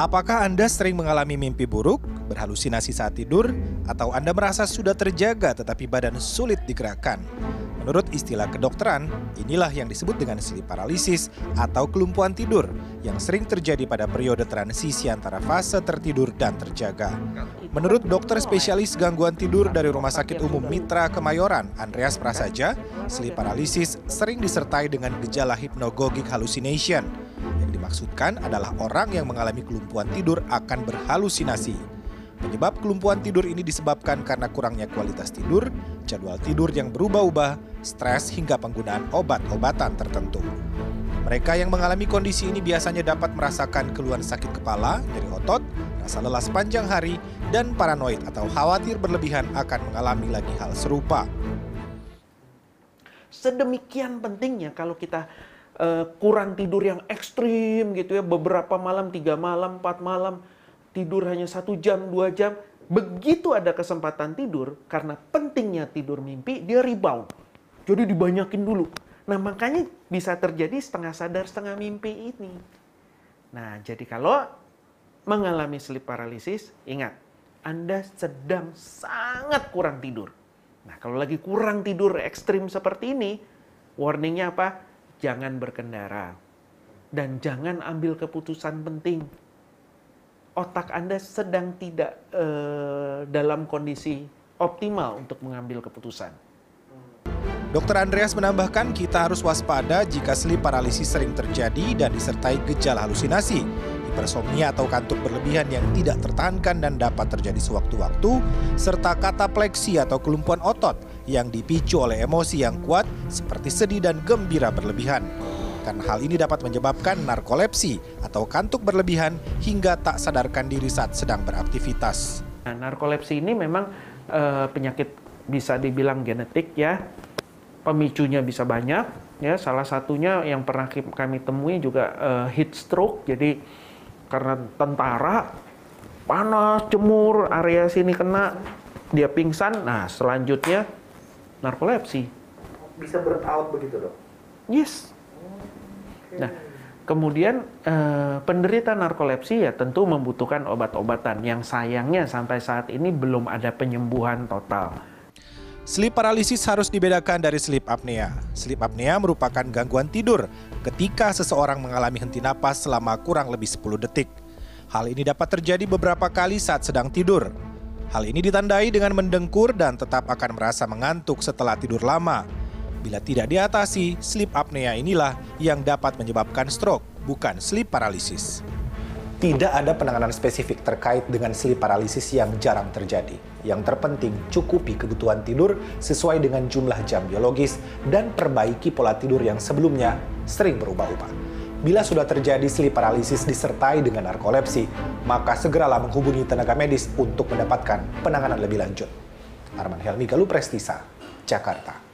Apakah Anda sering mengalami mimpi buruk, berhalusinasi saat tidur, atau Anda merasa sudah terjaga tetapi badan sulit digerakkan? Menurut istilah kedokteran, inilah yang disebut dengan sleep paralysis atau kelumpuhan tidur yang sering terjadi pada periode transisi antara fase tertidur dan terjaga. Menurut dokter spesialis gangguan tidur dari Rumah Sakit Umum Mitra Kemayoran, Andreas Prasaja, sleep paralysis sering disertai dengan gejala hypnagogic hallucination. Dimaksudkan adalah orang yang mengalami kelumpuhan tidur akan berhalusinasi. Penyebab kelumpuhan tidur ini disebabkan karena kurangnya kualitas tidur, jadwal tidur yang berubah-ubah, stres hingga penggunaan obat-obatan tertentu. Mereka yang mengalami kondisi ini biasanya dapat merasakan keluhan sakit kepala, nyeri otot, rasa lelah sepanjang hari, dan paranoid atau khawatir berlebihan akan mengalami lagi hal serupa. Sedemikian pentingnya kalau kita uh, kurang tidur yang ekstrim gitu ya, beberapa malam, tiga malam, empat malam, tidur hanya satu jam, dua jam, begitu ada kesempatan tidur, karena pentingnya tidur mimpi, dia rebound. Jadi dibanyakin dulu. Nah, makanya bisa terjadi setengah sadar, setengah mimpi ini. Nah, jadi kalau mengalami sleep paralysis, ingat, Anda sedang sangat kurang tidur. Nah, kalau lagi kurang tidur ekstrim seperti ini, warningnya apa? Jangan berkendara. Dan jangan ambil keputusan penting otak Anda sedang tidak uh, dalam kondisi optimal untuk mengambil keputusan. Dokter Andreas menambahkan kita harus waspada jika sleep paralisis sering terjadi dan disertai gejala halusinasi, hipersomnia atau kantuk berlebihan yang tidak tertahankan dan dapat terjadi sewaktu-waktu, serta katapleksi atau kelumpuhan otot yang dipicu oleh emosi yang kuat seperti sedih dan gembira berlebihan karena hal ini dapat menyebabkan narkolepsi atau kantuk berlebihan hingga tak sadarkan diri saat sedang beraktivitas. Nah, narkolepsi ini memang e, penyakit bisa dibilang genetik ya, pemicunya bisa banyak ya. Salah satunya yang pernah kami temui juga e, heat stroke, jadi karena tentara panas, jemur, area sini kena, dia pingsan. Nah, selanjutnya narkolepsi. Bisa burn out begitu dok? Yes, Nah, kemudian eh, penderita narkolepsi ya tentu membutuhkan obat-obatan yang sayangnya sampai saat ini belum ada penyembuhan total. Sleep paralysis harus dibedakan dari sleep apnea. Sleep apnea merupakan gangguan tidur ketika seseorang mengalami henti napas selama kurang lebih 10 detik. Hal ini dapat terjadi beberapa kali saat sedang tidur. Hal ini ditandai dengan mendengkur dan tetap akan merasa mengantuk setelah tidur lama. Bila tidak diatasi, sleep apnea inilah yang dapat menyebabkan stroke, bukan sleep paralysis. Tidak ada penanganan spesifik terkait dengan sleep paralysis yang jarang terjadi. Yang terpenting, cukupi kebutuhan tidur sesuai dengan jumlah jam biologis dan perbaiki pola tidur yang sebelumnya sering berubah-ubah. Bila sudah terjadi sleep paralysis disertai dengan narkolepsi, maka segeralah menghubungi tenaga medis untuk mendapatkan penanganan lebih lanjut. Arman Helmi Galuh Prestisa, Jakarta.